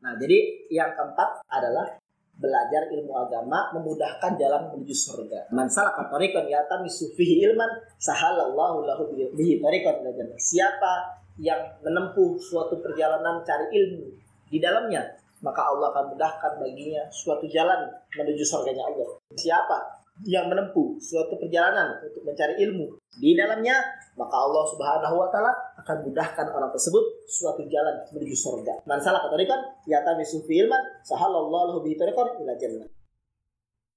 Nah, jadi yang keempat adalah belajar ilmu agama memudahkan jalan menuju surga. Man salaka tariqan yatamisu fihi ilman sahalallahu lahu bihi tariqan jannah. Siapa yang menempuh suatu perjalanan cari ilmu di dalamnya, maka Allah akan mudahkan baginya suatu jalan menuju surganya Allah. Siapa yang menempuh suatu perjalanan untuk mencari ilmu di dalamnya, maka Allah Subhanahu wa taala akan mudahkan orang tersebut suatu jalan menuju surga. Man salah kan ya tamisu fi ilman sahalallahu bihi tariqan ila jannah.